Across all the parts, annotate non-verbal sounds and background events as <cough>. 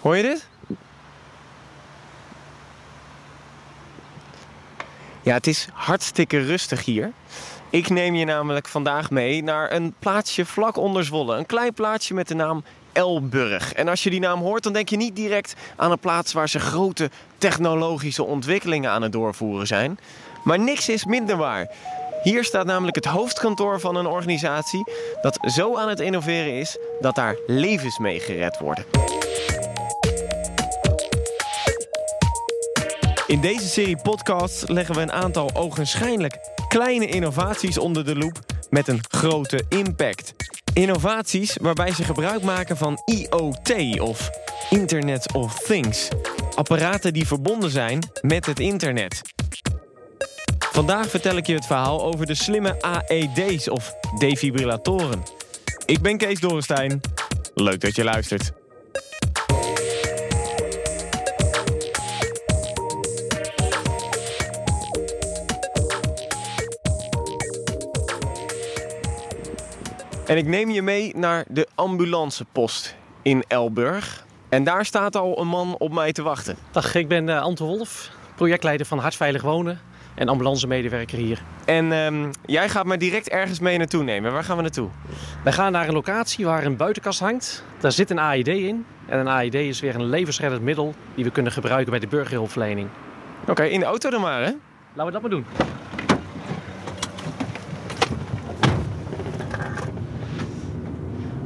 Hoor je dit? Ja, het is hartstikke rustig hier. Ik neem je namelijk vandaag mee naar een plaatsje vlak onder Zwolle. Een klein plaatsje met de naam Elburg. En als je die naam hoort, dan denk je niet direct aan een plaats waar ze grote technologische ontwikkelingen aan het doorvoeren zijn. Maar niks is minder waar. Hier staat namelijk het hoofdkantoor van een organisatie dat zo aan het innoveren is dat daar levens mee gered worden. In deze serie podcasts leggen we een aantal ogenschijnlijk kleine innovaties onder de loep met een grote impact. Innovaties waarbij ze gebruik maken van IoT of Internet of Things. Apparaten die verbonden zijn met het internet. Vandaag vertel ik je het verhaal over de slimme AED's of defibrillatoren. Ik ben Kees Dorenstein. Leuk dat je luistert. En ik neem je mee naar de ambulancepost in Elburg. En daar staat al een man op mij te wachten. Dag, ik ben uh, Anton Wolf, projectleider van Hartveilig Wonen en ambulancemedewerker hier. En um, jij gaat me direct ergens mee naartoe nemen. Waar gaan we naartoe? Wij gaan naar een locatie waar een buitenkast hangt. Daar zit een AED in. En een AED is weer een levensreddend middel die we kunnen gebruiken bij de burgerhulpverlening. Oké, okay, in de auto dan maar, hè? Laten we dat maar doen.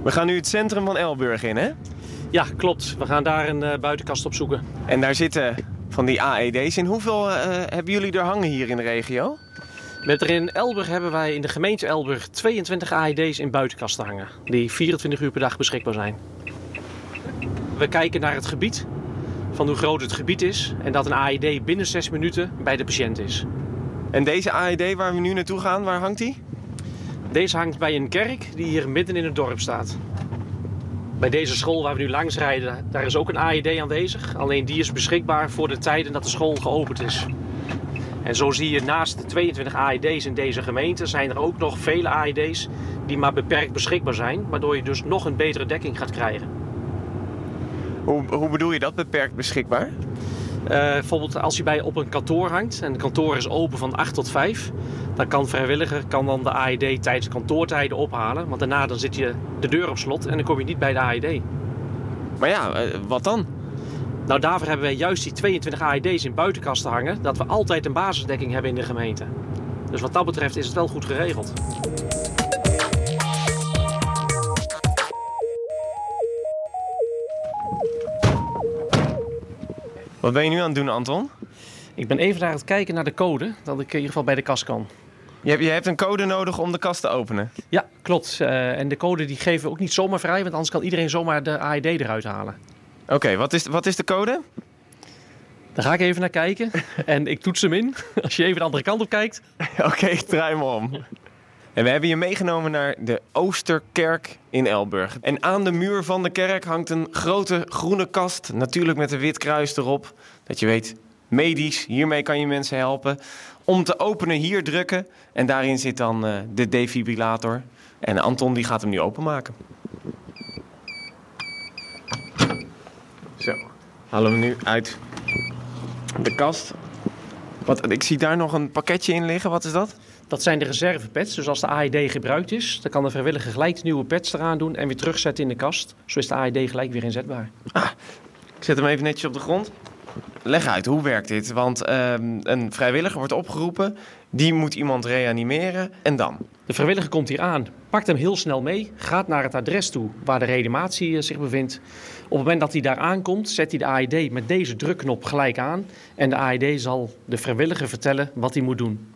We gaan nu het centrum van Elburg in, hè? Ja, klopt. We gaan daar een uh, buitenkast op zoeken. En daar zitten van die AED's in. Hoeveel uh, hebben jullie er hangen hier in de regio? Met er in Elburg hebben wij in de gemeente Elburg 22 AED's in buitenkasten hangen. Die 24 uur per dag beschikbaar zijn. We kijken naar het gebied, van hoe groot het gebied is. En dat een AED binnen 6 minuten bij de patiënt is. En deze AED waar we nu naartoe gaan, waar hangt die? Deze hangt bij een kerk die hier midden in het dorp staat. Bij deze school waar we nu langs rijden, daar is ook een AED aanwezig. Alleen die is beschikbaar voor de tijden dat de school geopend is. En zo zie je naast de 22 AED's in deze gemeente zijn er ook nog vele AED's die maar beperkt beschikbaar zijn. Waardoor je dus nog een betere dekking gaat krijgen. Hoe, hoe bedoel je dat, beperkt beschikbaar? Uh, bijvoorbeeld als je bij op een kantoor hangt en het kantoor is open van 8 tot 5, dan kan vrijwilliger kan dan de AED tijdens kantoortijden ophalen. Want daarna dan zit je de deur op slot en dan kom je niet bij de AED. Maar ja, uh, wat dan? Nou, daarvoor hebben wij juist die 22 AED's in buitenkasten hangen, dat we altijd een basisdekking hebben in de gemeente. Dus wat dat betreft is het wel goed geregeld. Wat ben je nu aan het doen, Anton? Ik ben even naar het kijken naar de code, dat ik in ieder geval bij de kast kan. Je hebt, je hebt een code nodig om de kast te openen? Ja, klopt. Uh, en de code die geven we ook niet zomaar vrij, want anders kan iedereen zomaar de AED eruit halen. Oké, okay, wat, is, wat is de code? Daar ga ik even naar kijken <laughs> en ik toets hem in. Als je even de andere kant op kijkt. Oké, okay, ik draai me om. En we hebben je meegenomen naar de Oosterkerk in Elburg. En aan de muur van de kerk hangt een grote groene kast. Natuurlijk met een wit kruis erop. Dat je weet, medisch, hiermee kan je mensen helpen. Om te openen hier drukken. En daarin zit dan uh, de defibrillator. En Anton die gaat hem nu openmaken. Zo, halen we nu uit de kast. Wat, ik zie daar nog een pakketje in liggen. Wat is dat? Dat zijn de reservepads. Dus als de AED gebruikt is, dan kan de vrijwilliger gelijk nieuwe pads eraan doen en weer terugzetten in de kast. Zo is de AED gelijk weer inzetbaar. Ah, ik zet hem even netjes op de grond. Leg uit, hoe werkt dit? Want uh, een vrijwilliger wordt opgeroepen, die moet iemand reanimeren en dan? De vrijwilliger komt hier aan, pakt hem heel snel mee, gaat naar het adres toe waar de reanimatie zich bevindt. Op het moment dat hij daar aankomt, zet hij de AED met deze drukknop gelijk aan. En de AED zal de vrijwilliger vertellen wat hij moet doen.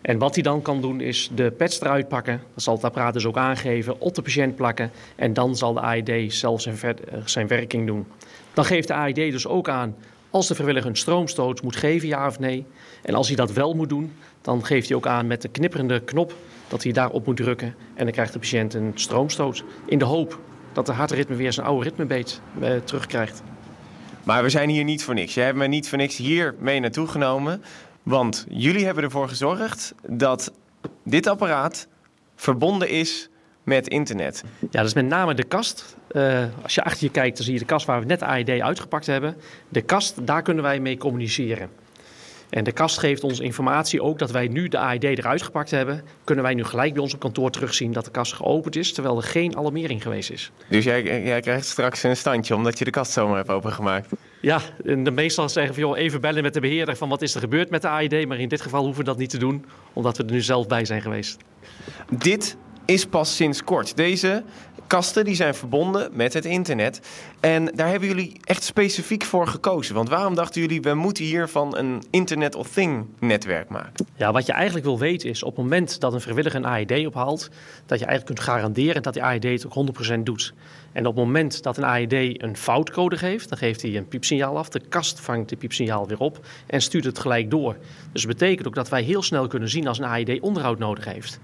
En wat hij dan kan doen is de pads eruit pakken. Dat zal het apparaat dus ook aangeven, op de patiënt plakken. En dan zal de AED zelf zijn, zijn werking doen. Dan geeft de AED dus ook aan als de vrijwilliger een stroomstoot moet geven, ja of nee. En als hij dat wel moet doen, dan geeft hij ook aan met de knipperende knop dat hij daarop moet drukken. En dan krijgt de patiënt een stroomstoot. In de hoop dat de hartritme weer zijn oude ritmebeet eh, terugkrijgt. Maar we zijn hier niet voor niks. Jij hebt me niet voor niks hier mee naartoe genomen. Want jullie hebben ervoor gezorgd dat dit apparaat verbonden is met internet? Ja, dat is met name de kast. Uh, als je achter je kijkt, dan zie je de kast waar we net de AED uitgepakt hebben. De kast, daar kunnen wij mee communiceren. En de kast geeft ons informatie ook dat wij nu de AED eruit gepakt hebben. Kunnen wij nu gelijk bij ons op kantoor terugzien dat de kast geopend is, terwijl er geen alarmering geweest is. Dus jij, jij krijgt straks een standje omdat je de kast zomaar hebt opengemaakt? Ja, en de meestal zeggen van joh, even bellen met de beheerder van wat is er gebeurd met de AED. Maar in dit geval hoeven we dat niet te doen, omdat we er nu zelf bij zijn geweest. Dit is pas sinds kort. Deze kasten die zijn verbonden met het internet. En daar hebben jullie echt specifiek voor gekozen. Want waarom dachten jullie, we moeten hiervan een Internet of Thing netwerk maken? Ja, wat je eigenlijk wil weten is op het moment dat een vrijwilliger een AED ophaalt, dat je eigenlijk kunt garanderen dat die AED het ook 100% doet. En op het moment dat een AED een foutcode geeft, dan geeft hij een piepsignaal af. De kast vangt de piepsignaal weer op en stuurt het gelijk door. Dus dat betekent ook dat wij heel snel kunnen zien als een AED onderhoud nodig heeft.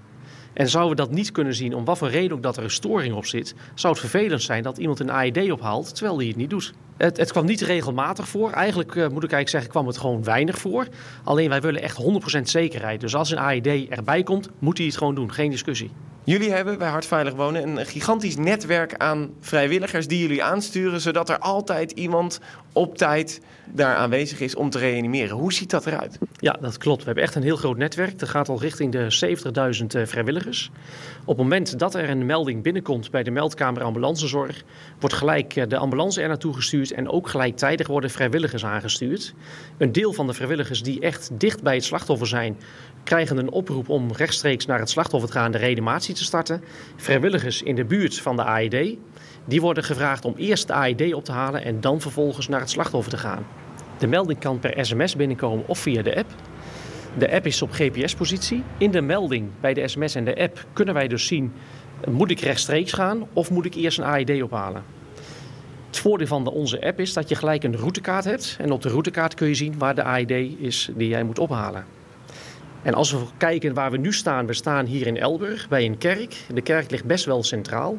En zouden we dat niet kunnen zien, om wat voor reden ook dat er een storing op zit, zou het vervelend zijn dat iemand een AED ophaalt terwijl hij het niet doet. Het, het kwam niet regelmatig voor. Eigenlijk uh, moet ik eigenlijk zeggen, kwam het gewoon weinig voor. Alleen wij willen echt 100% zekerheid. Dus als een AED erbij komt, moet hij het gewoon doen. Geen discussie. Jullie hebben bij Hartveilig Wonen een gigantisch netwerk aan vrijwilligers die jullie aansturen, zodat er altijd iemand op tijd daar aanwezig is om te reanimeren. Hoe ziet dat eruit? Ja, dat klopt. We hebben echt een heel groot netwerk. Dat gaat al richting de 70.000 eh, vrijwilligers. Op het moment dat er een melding binnenkomt bij de meldkamer ambulancezorg, wordt gelijk eh, de ambulance er naartoe gestuurd en ook gelijktijdig worden vrijwilligers aangestuurd. Een deel van de vrijwilligers die echt dicht bij het slachtoffer zijn, krijgen een oproep om rechtstreeks naar het slachtoffer te gaan de reanimatie te starten. Vrijwilligers in de buurt van de AED, die worden gevraagd om eerst de AED op te halen en dan vervolgens naar het slachtoffer te gaan. De melding kan per sms binnenkomen of via de app. De app is op GPS-positie. In de melding bij de sms en de app kunnen wij dus zien: moet ik rechtstreeks gaan of moet ik eerst een AED ophalen? Het voordeel van onze app is dat je gelijk een routekaart hebt. En op de routekaart kun je zien waar de AED is die jij moet ophalen. En als we kijken waar we nu staan, we staan hier in Elburg bij een kerk. De kerk ligt best wel centraal.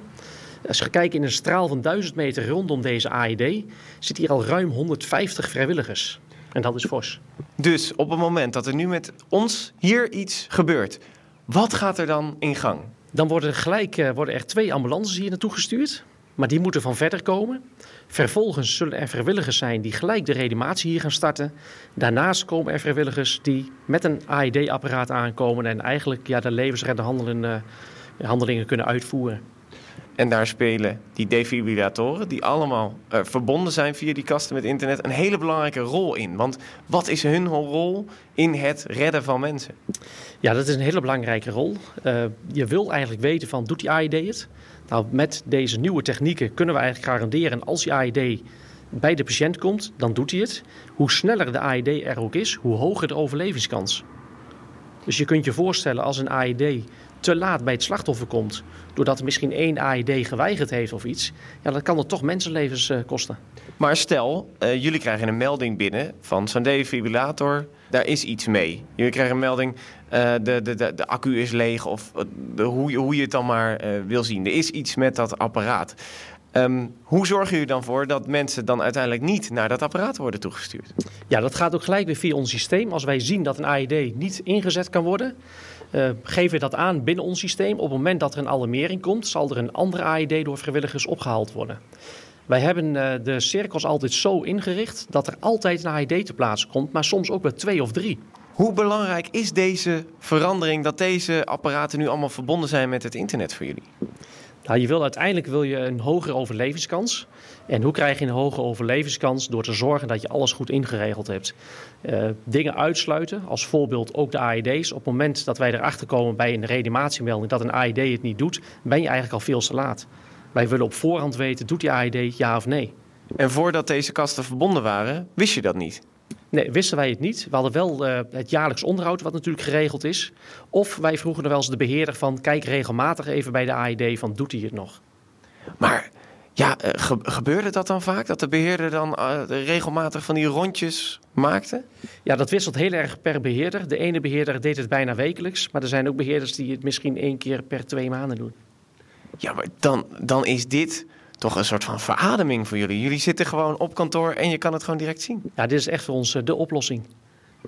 Als we kijken in een straal van 1000 meter rondom deze AED, zit hier al ruim 150 vrijwilligers. En dat is fors. Dus op het moment dat er nu met ons hier iets gebeurt, wat gaat er dan in gang? Dan worden gelijk uh, worden er twee ambulances hier naartoe gestuurd. Maar die moeten van verder komen. Vervolgens zullen er vrijwilligers zijn die gelijk de reanimatie hier gaan starten. Daarnaast komen er vrijwilligers die met een AED-apparaat aankomen en eigenlijk ja, de levensreddende handelingen kunnen uitvoeren. En daar spelen die defibrillatoren, die allemaal uh, verbonden zijn via die kasten met internet, een hele belangrijke rol in. Want wat is hun rol in het redden van mensen? Ja, dat is een hele belangrijke rol. Uh, je wil eigenlijk weten van, doet die AED het? Nou, met deze nieuwe technieken kunnen we eigenlijk garanderen als die AED bij de patiënt komt, dan doet hij het. Hoe sneller de AED er ook is, hoe hoger de overlevingskans. Dus je kunt je voorstellen als een AED te laat bij het slachtoffer komt, doordat er misschien één AED geweigerd heeft of iets, ja, dat kan er toch mensenlevens uh, kosten. Maar stel, uh, jullie krijgen een melding binnen van zo'n defibrillator, daar is iets mee. Jullie krijgen een melding, uh, de, de, de, accu is leeg of de, hoe, hoe je het dan maar wil zien. Er is iets met dat apparaat. Um, hoe zorgen jullie dan voor dat mensen dan uiteindelijk niet naar dat apparaat worden toegestuurd? Ja, dat gaat ook gelijk weer via ons systeem. Als wij zien dat een AED niet ingezet kan worden, geven we dat aan binnen ons systeem. Op het moment dat er een alarmering komt, zal er een andere AED door vrijwilligers opgehaald worden. Wij hebben uh, de cirkels altijd zo ingericht dat er altijd een AED te plaatsen komt, maar soms ook wel twee of drie. Hoe belangrijk is deze verandering dat deze apparaten nu allemaal verbonden zijn met het internet voor jullie? Nou, je wil uiteindelijk wil je een hogere overlevingskans. En hoe krijg je een hoge overlevingskans? Door te zorgen dat je alles goed ingeregeld hebt. Uh, dingen uitsluiten, als voorbeeld ook de AED's. Op het moment dat wij erachter komen bij een reanimatiemelding dat een AED het niet doet, ben je eigenlijk al veel te laat. Wij willen op voorhand weten, doet die AED ja of nee? En voordat deze kasten verbonden waren, wist je dat niet? Nee, wisten wij het niet. We hadden wel uh, het jaarlijks onderhoud, wat natuurlijk geregeld is. Of wij vroegen er wel eens de beheerder van, kijk regelmatig even bij de AED van, doet hij het nog? Maar ja, uh, ge gebeurde dat dan vaak? Dat de beheerder dan uh, regelmatig van die rondjes maakte? Ja, dat wisselt heel erg per beheerder. De ene beheerder deed het bijna wekelijks. Maar er zijn ook beheerders die het misschien één keer per twee maanden doen. Ja, maar dan, dan is dit toch een soort van verademing voor jullie. Jullie zitten gewoon op kantoor en je kan het gewoon direct zien. Ja, dit is echt voor ons de oplossing.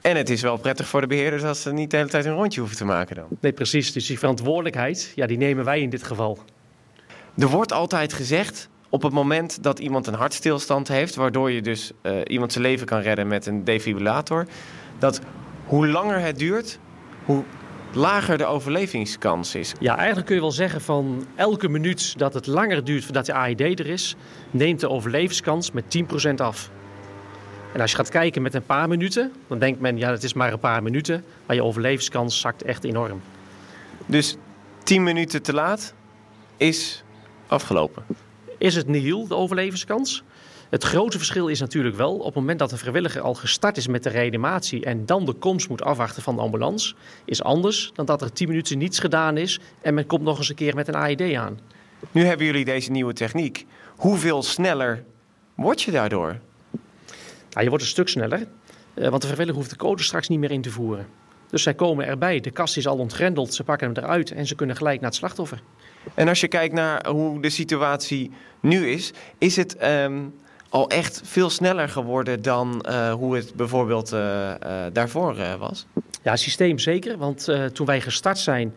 En het is wel prettig voor de beheerders als ze niet de hele tijd een rondje hoeven te maken dan. Nee, precies. Dus die verantwoordelijkheid, ja, die nemen wij in dit geval. Er wordt altijd gezegd, op het moment dat iemand een hartstilstand heeft, waardoor je dus uh, iemand zijn leven kan redden met een defibrillator, dat hoe langer het duurt, hoe lager de overlevingskans is. Ja, eigenlijk kun je wel zeggen van elke minuut dat het langer duurt voordat de AED er is, neemt de overlevingskans met 10% af. En als je gaat kijken met een paar minuten, dan denkt men ja, het is maar een paar minuten, maar je overlevingskans zakt echt enorm. Dus 10 minuten te laat is afgelopen. Is het nihil, de overlevingskans? Het grote verschil is natuurlijk wel op het moment dat de vrijwilliger al gestart is met de reanimatie en dan de komst moet afwachten van de ambulance, is anders dan dat er 10 minuten niets gedaan is en men komt nog eens een keer met een AED aan. Nu hebben jullie deze nieuwe techniek. Hoeveel sneller word je daardoor? Nou, je wordt een stuk sneller, eh, want de vrijwilliger hoeft de code straks niet meer in te voeren. Dus zij komen erbij, de kast is al ontgrendeld, ze pakken hem eruit en ze kunnen gelijk naar het slachtoffer. En als je kijkt naar hoe de situatie nu is, is het ehm, al echt veel sneller geworden dan uh, hoe het bijvoorbeeld uh, uh, daarvoor was? Ja, systeem zeker. Want toen wij gestart zijn,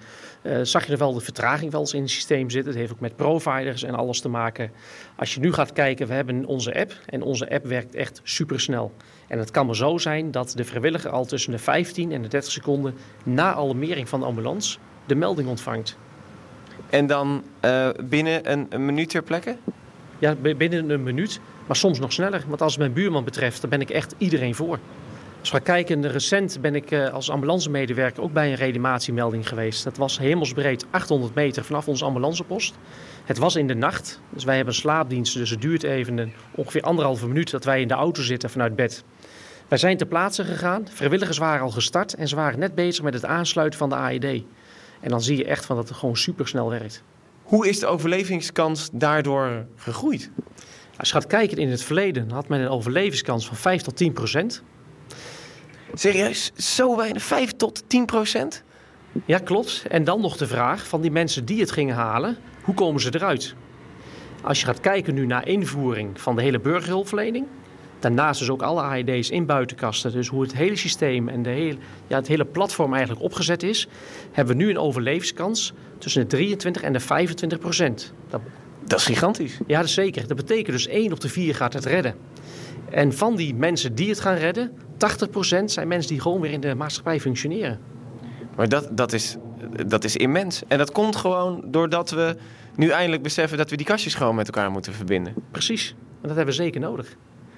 zag je er wel de vertraging wel eens in het systeem zitten. Het heeft ook met providers en alles te maken. Als je nu gaat kijken, we hebben onze app en onze app werkt echt supersnel. En het kan maar zo zijn dat de vrijwilliger al tussen de 15 en de 30 seconden na alarmering van de ambulance de melding ontvangt. En dan binnen een, een minuut ter plekke? Ja, binnen een minuut. Maar soms nog sneller. Want als het mijn buurman betreft, dan ben ik echt iedereen voor. Als we kijken, recent ben ik uh, als ambulancemedewerker ook bij een reanimatiemelding geweest. Dat was hemelsbreed 800 meter vanaf onze ambulancepost. Het was in de nacht, dus wij hebben slaapdiensten, dus het duurt even een, ongeveer anderhalve minuut dat wij in de auto zitten vanuit bed. Wij zijn ter plaatse gegaan, vrijwilligers waren al gestart en ze waren net bezig met het aansluiten van de AED. En dan zie je echt van dat het gewoon supersnel werkt. Hoe is de overlevingskans daardoor gegroeid? Als je gaat kijken in het verleden, had men een overlevingskans van 5 tot 10 procent. Serieus? Zo weinig? 5 tot 10 procent? Ja, klopt. En dan nog de vraag van die mensen die het gingen halen, hoe komen ze eruit? Als je gaat kijken nu naar invoering van de hele burgerhulpverlening, daarnaast dus ook alle AED's in buitenkasten, dus hoe het hele systeem en de hele, ja, het hele platform eigenlijk opgezet is, hebben we nu een overlevingskans tussen de 23 en de 25 procent. Dat dat is gigantisch. Ja, dat is zeker. Dat betekent dus 1 op de 4 gaat het redden. En van die mensen die het gaan redden, 80% zijn mensen die gewoon weer in de maatschappij functioneren. Maar dat, dat, is, dat is immens. En dat komt gewoon doordat we nu eindelijk beseffen dat we die kastjes gewoon met elkaar moeten verbinden. Precies. En dat hebben we zeker nodig.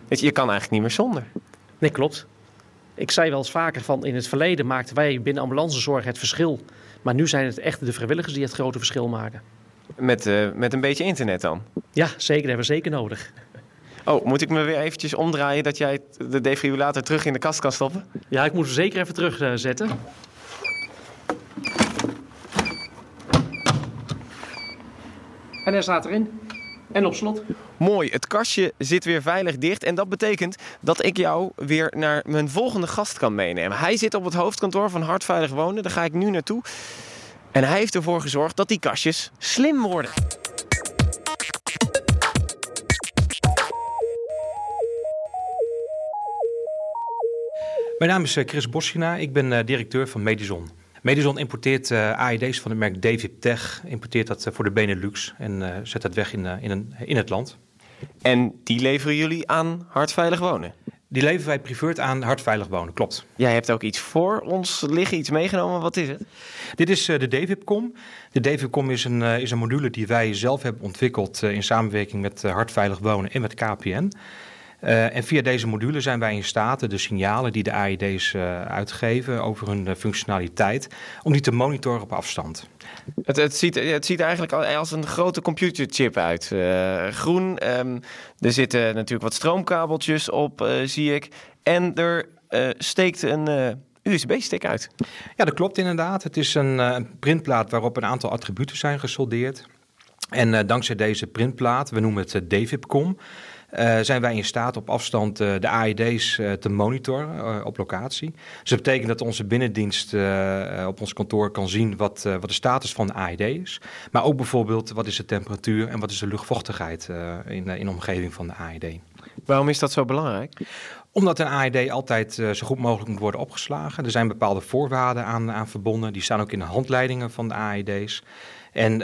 Weet je, je kan eigenlijk niet meer zonder. Nee, klopt. Ik zei wel eens vaker van in het verleden maakten wij binnen ambulancezorg het verschil. Maar nu zijn het echt de vrijwilligers die het grote verschil maken. Met, uh, met een beetje internet dan? Ja, zeker. Dat hebben we zeker nodig. Oh, moet ik me weer eventjes omdraaien dat jij de defibrillator terug in de kast kan stoppen? Ja, ik moet hem zeker even terugzetten. Uh, en hij staat erin. En op slot. Mooi, het kastje zit weer veilig dicht. En dat betekent dat ik jou weer naar mijn volgende gast kan meenemen. Hij zit op het hoofdkantoor van Hartveilig Wonen. Daar ga ik nu naartoe. En hij heeft ervoor gezorgd dat die kastjes slim worden. Mijn naam is eh, Chris Boschina, ik ben eh, directeur van Medison. Medison importeert uh, eh, AED's van het merk David Tech, importeert dat voor de Benelux en zet dat weg in, in, een, in het land. En die leveren jullie aan Hartveilig Wonen? Die leveren wij priveurt aan Hartveilig Wonen, klopt. Jij hebt ook iets voor ons liggen, iets meegenomen. Wat is het? Dit is uh, de DVIPCOM. De DVIPCOM is een, uh, is een module die wij zelf hebben ontwikkeld uh, in samenwerking met Hartveilig Wonen en met KPN. Uh, en via deze module zijn wij in staat de signalen die de AED's uh, uitgeven over hun uh, functionaliteit, om die te monitoren op afstand. Het, het, ziet, het ziet eigenlijk als een grote computerchip uit. groen, um, er zitten natuurlijk wat stroomkabeltjes op, zie ik. En er steekt een USB-stick uit. Ja, dat klopt inderdaad. Het is een printplaat waarop een aantal attributen zijn gesoldeerd. En dankzij deze printplaat, we noemen het DVIPCOM... Uh, zijn wij in staat op afstand uh, de AED's uh, te monitoren op locatie. Dus dat betekent dat onze binnendienst op ons kantoor kan zien wat, wat de status van de AED is. Maar ook bijvoorbeeld wat is de temperatuur en wat is de luchtvochtigheid in, in de omgeving van de AED. Waarom is dat zo belangrijk? Omdat een AED altijd zo goed mogelijk moet worden opgeslagen. Er zijn bepaalde voorwaarden aan, aan verbonden. Die staan ook in de handleidingen van de AED's. En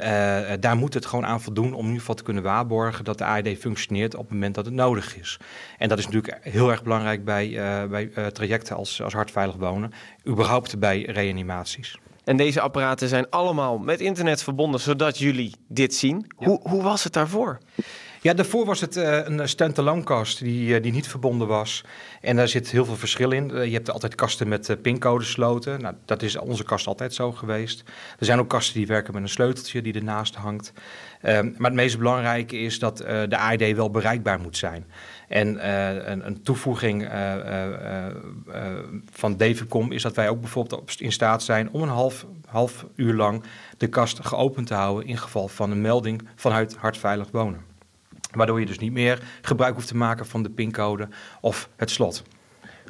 daar moet het gewoon aan voldoen om in ieder geval te kunnen waarborgen dat de AED functioneert op het moment dat het nodig is. En dat is natuurlijk heel erg belangrijk bij, bij trajecten als, als hartveilig wonen, überhaupt bij reanimaties. En deze apparaten zijn allemaal met internet verbonden, zodat jullie dit zien. Hoe, hoe was het daarvoor? Ja, daarvoor was het uh, een stand-alone kast die, uh, die niet verbonden was. En daar zit heel veel verschil in. Uh, je hebt altijd kasten met pincodesloten. Nou, dat is onze kast altijd zo geweest. Er zijn ook kasten die werken met een sleuteltje die ernaast hangt. Ehm, maar het meest belangrijke is dat de AID wel bereikbaar moet zijn. En een, een, toevoeging van Davidcom is dat wij ook bijvoorbeeld in staat zijn om een half, half uur lang de kast geopend te houden in geval van een melding vanuit hartveilig wonen. Waardoor je dus niet meer gebruik hoeft te maken van de pincode of het slot.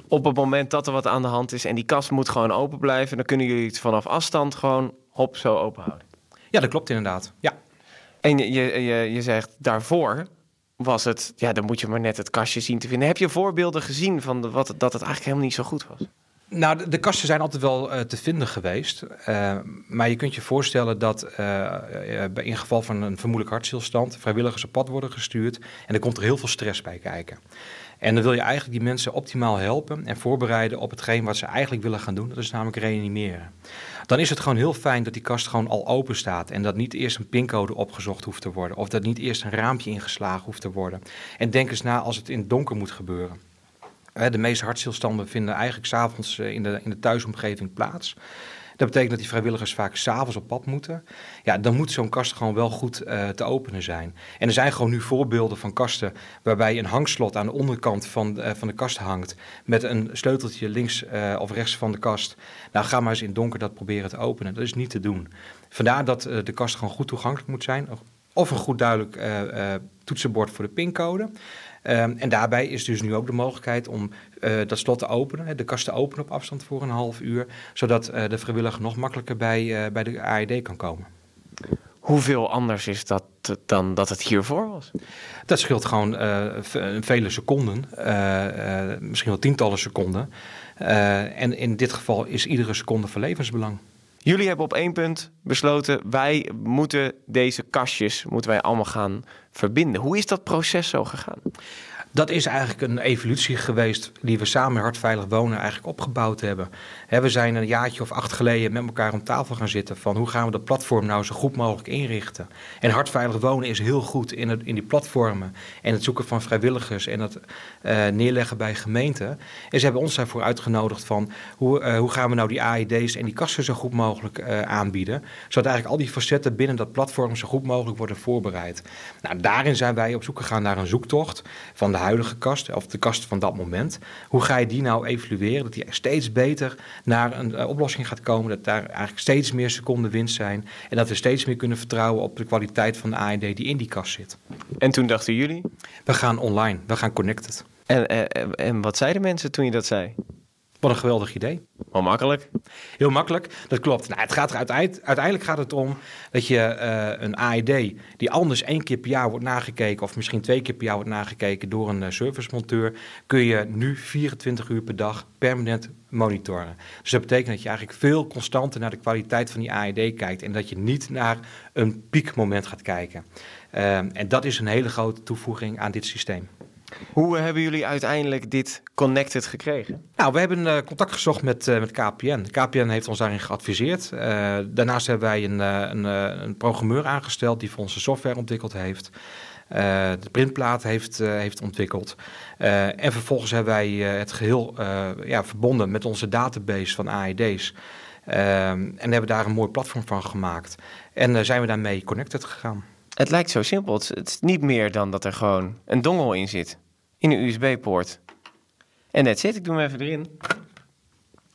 Op het moment dat er wat aan de hand is en die kast moet gewoon open blijven, dan kunnen jullie het vanaf afstand gewoon hop zo open houden. Ja, dat klopt inderdaad. Ja. En je, je, je zegt daarvoor was het, ja, dan moet je maar net het kastje zien te vinden. Heb je voorbeelden gezien van de, wat, dat het eigenlijk helemaal niet zo goed was? Nou, de, kasten zijn altijd wel uh, te vinden geweest. Uh, maar je kunt je voorstellen dat uh, in geval van een vermoedelijk hartstilstand vrijwilligers op pad worden gestuurd. En er komt er heel veel stress bij kijken. En dan wil je eigenlijk die mensen optimaal helpen en voorbereiden op hetgeen wat ze eigenlijk willen gaan doen. Dat is namelijk reanimeren. Dan is het gewoon heel fijn dat die kast gewoon al open staat. En dat niet eerst een pincode opgezocht hoeft te worden. Of dat niet eerst een raampje ingeslagen hoeft te worden. En denk eens na als het in het donker moet gebeuren. De meeste hartstilstanden vinden eigenlijk s'avonds eh, in de, in de thuisomgeving plaats. Dat betekent dat die vrijwilligers vaak s'avonds op pad moeten. Ja, dan moet zo'n kast gewoon wel goed uh, te openen zijn. En er zijn gewoon nu voorbeelden van kasten waarbij een hangslot aan de onderkant van, uh, van de kast hangt. Met een sleuteltje links of rechts van de kast. Nou, ga maar eens in donker dat proberen te openen. Dat is niet te doen. Vandaar dat de kast gewoon goed toegankelijk moet zijn. Of een goed duidelijk toetsenbord voor de pincode. Um, en daarbij is dus nu ook de mogelijkheid om uh, dat slot te openen, de kast te openen op afstand voor een half uur, zodat de vrijwilliger nog makkelijker bij, bij de AED kan komen. Hoeveel anders is dat dan dat het hiervoor was? Dat scheelt gewoon vele seconden, misschien wel tientallen seconden. en in dit geval is iedere seconde van levensbelang. Jullie hebben op één punt besloten, wij moeten deze kastjes moeten wij allemaal gaan verbinden. Hoe is dat proces zo gegaan? Dat is eigenlijk een evolutie geweest die we samen Hartveilig Wonen eigenlijk opgebouwd hebben. We zijn een jaartje of acht geleden met elkaar om tafel gaan zitten van hoe gaan we dat platform nou zo goed mogelijk inrichten. En Hartveilig Wonen is heel goed in, het, in die platformen en het zoeken van vrijwilligers en het uh, neerleggen bij gemeenten. En ze hebben ons daarvoor uitgenodigd van hoe, uh, hoe gaan we nou die AID's en die kassen zo goed mogelijk uh, aanbieden. Zodat eigenlijk al die facetten binnen dat platform zo goed mogelijk worden voorbereid. Nou, daarin zijn wij op zoek gegaan naar een zoektocht van de huidige kast, of de kast van dat moment. Hoe ga je die nou evalueren, dat die steeds beter naar een uh, oplossing gaat komen, dat daar eigenlijk steeds meer seconden winst zijn en dat we steeds meer kunnen vertrouwen op de kwaliteit van de AED die in die kast zit. En toen dachten jullie? We gaan online, we gaan connected. En, en, en wat zeiden mensen toen je dat zei? Wat een geweldig idee. Wel makkelijk. Heel makkelijk, dat klopt. Nou, het gaat er uiteindelijk, uiteindelijk gaat het om dat je uh, een AED die anders één keer per jaar wordt nagekeken of misschien twee keer per jaar wordt nagekeken door een uh, servicemonteur, kun je nu 24 uur per dag permanent monitoren. Dus dat betekent dat je eigenlijk veel constanter naar de kwaliteit van die AED kijkt en dat je niet naar een piekmoment gaat kijken. Uh, en dat is een hele grote toevoeging aan dit systeem. Hoe hebben jullie uiteindelijk dit connected gekregen? Nou, we hebben uh, contact gezocht met, uh, met KPN. KPN heeft ons daarin geadviseerd. Uh, daarnaast hebben wij een, een, een, programmeur aangesteld die voor onze software ontwikkeld heeft. de printplaat heeft, heeft ontwikkeld. en vervolgens hebben wij het geheel ja, verbonden met onze database van AED's. en hebben daar een mooi platform van gemaakt. En zijn we daarmee connected gegaan. Het lijkt zo simpel. Het, is niet meer dan dat er gewoon een dongel in zit. In een USB-poort. En dat zit. Ik doe hem even erin.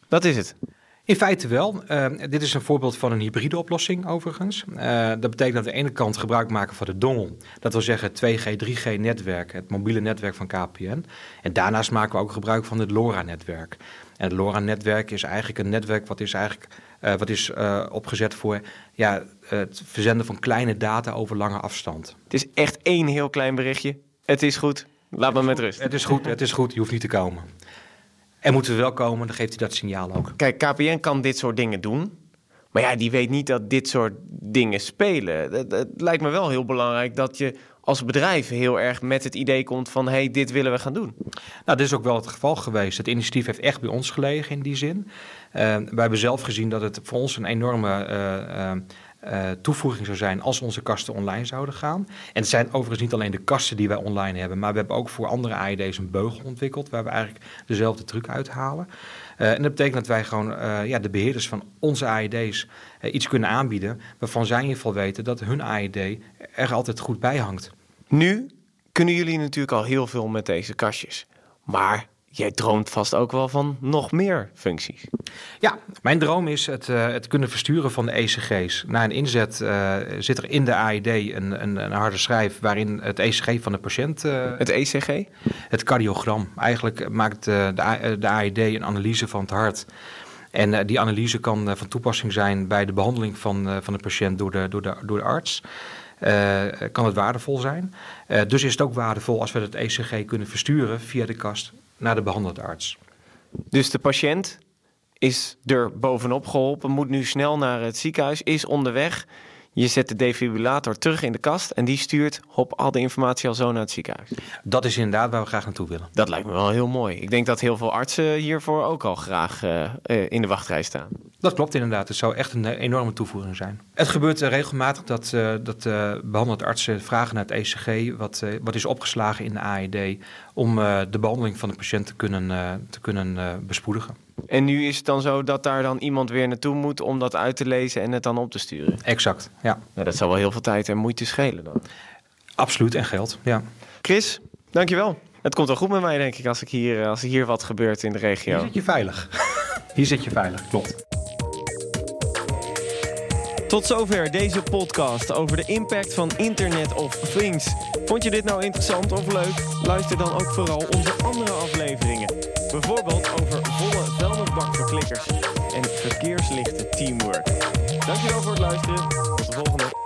Dat is het. In feite wel. Uh, dit is een voorbeeld van een hybride oplossing overigens. Uh, dat betekent dat we aan de ene kant gebruik maken van de dongel. Dat wil zeggen het 2G, 3G netwerk, het mobiele netwerk van KPN. En daarnaast maken we ook gebruik van het LoRa-netwerk. En het LoRa-netwerk is eigenlijk een netwerk wat is, eigenlijk, uh, wat is opgezet voor ja, het verzenden van kleine data over lange afstand. Het is echt één heel klein berichtje. Het is goed. Laat me met rust. Het is goed, het is goed. Je hoeft niet te komen. En moeten we wel komen, dan geeft hij dat signaal ook. Kijk, KPN kan dit soort dingen doen. Maar ja, die weet niet dat dit soort dingen spelen. Het, lijkt me wel heel belangrijk dat je als bedrijf heel erg met het idee komt van... hé, hey, dit willen we gaan doen. Nou, dit is ook wel het geval geweest. Het initiatief heeft echt bij ons gelegen in die zin. Uh, wij hebben zelf gezien dat het voor ons een enorme... Uh, uh, toevoeging zou zijn als onze kasten online zouden gaan. En het zijn overigens niet alleen de kasten die wij online hebben, maar we hebben ook voor andere AID's een beugel ontwikkeld waar we eigenlijk dezelfde truc uithalen. Uh, en dat betekent dat wij gewoon uh, ja, de beheerders van onze AID's iets kunnen aanbieden waarvan zij in ieder geval weten dat hun AID er altijd goed bij hangt. Nu kunnen jullie natuurlijk al heel veel met deze kastjes. Maar jij droomt vast ook wel van nog meer functies. Ja, mijn droom is het, uh, het kunnen versturen van de ECG's. Na een inzet uh, zit er in de AED een, een, een, harde schijf waarin het ECG van de patiënt... Uh, het ECG? Het cardiogram. Eigenlijk maakt de, de AED een analyse van het hart. En die analyse kan van toepassing zijn bij de behandeling van, van de patiënt door de, door de, door de arts. Uh, kan het waardevol zijn. Uh, dus is het ook waardevol als we het ECG kunnen versturen via de kast naar de behandelende arts. Dus de patiënt is er bovenop geholpen, moet nu snel naar het ziekenhuis, is onderweg. Je zet de defibrillator terug in de kast en die stuurt op al de informatie al zo naar het ziekenhuis. Dat is inderdaad waar we graag naartoe willen. Dat lijkt me wel heel mooi. Ik denk dat heel veel artsen hiervoor ook al graag uh, in de wachtrij staan. Dat klopt inderdaad. Het zou echt een enorme toevoeging zijn. Het gebeurt uh, regelmatig dat, dat behandelende artsen vragen naar het ECG, wat, wat is opgeslagen in de AED, om de behandeling van de patiënt te kunnen, te kunnen bespoedigen. En nu is het dan zo dat daar dan iemand weer naartoe moet om dat uit te lezen en het dan op te sturen? Exact, ja. Nou, dat zal wel heel veel tijd en moeite schelen dan. Absoluut, en geld, ja. Chris, dankjewel. Het komt wel goed met mij, denk ik, als, ik hier, als er hier wat gebeurt in de regio. Hier zit je veilig. hier zit je veilig, klopt. Tot zover deze podcast over de impact van Internet of Things. Vond je dit nou interessant of leuk? Luister dan ook vooral onze andere afleveringen. Bijvoorbeeld over volle vuilnisbakverklikkers en verkeerslichten teamwork. Dankjewel voor het luisteren. Tot de volgende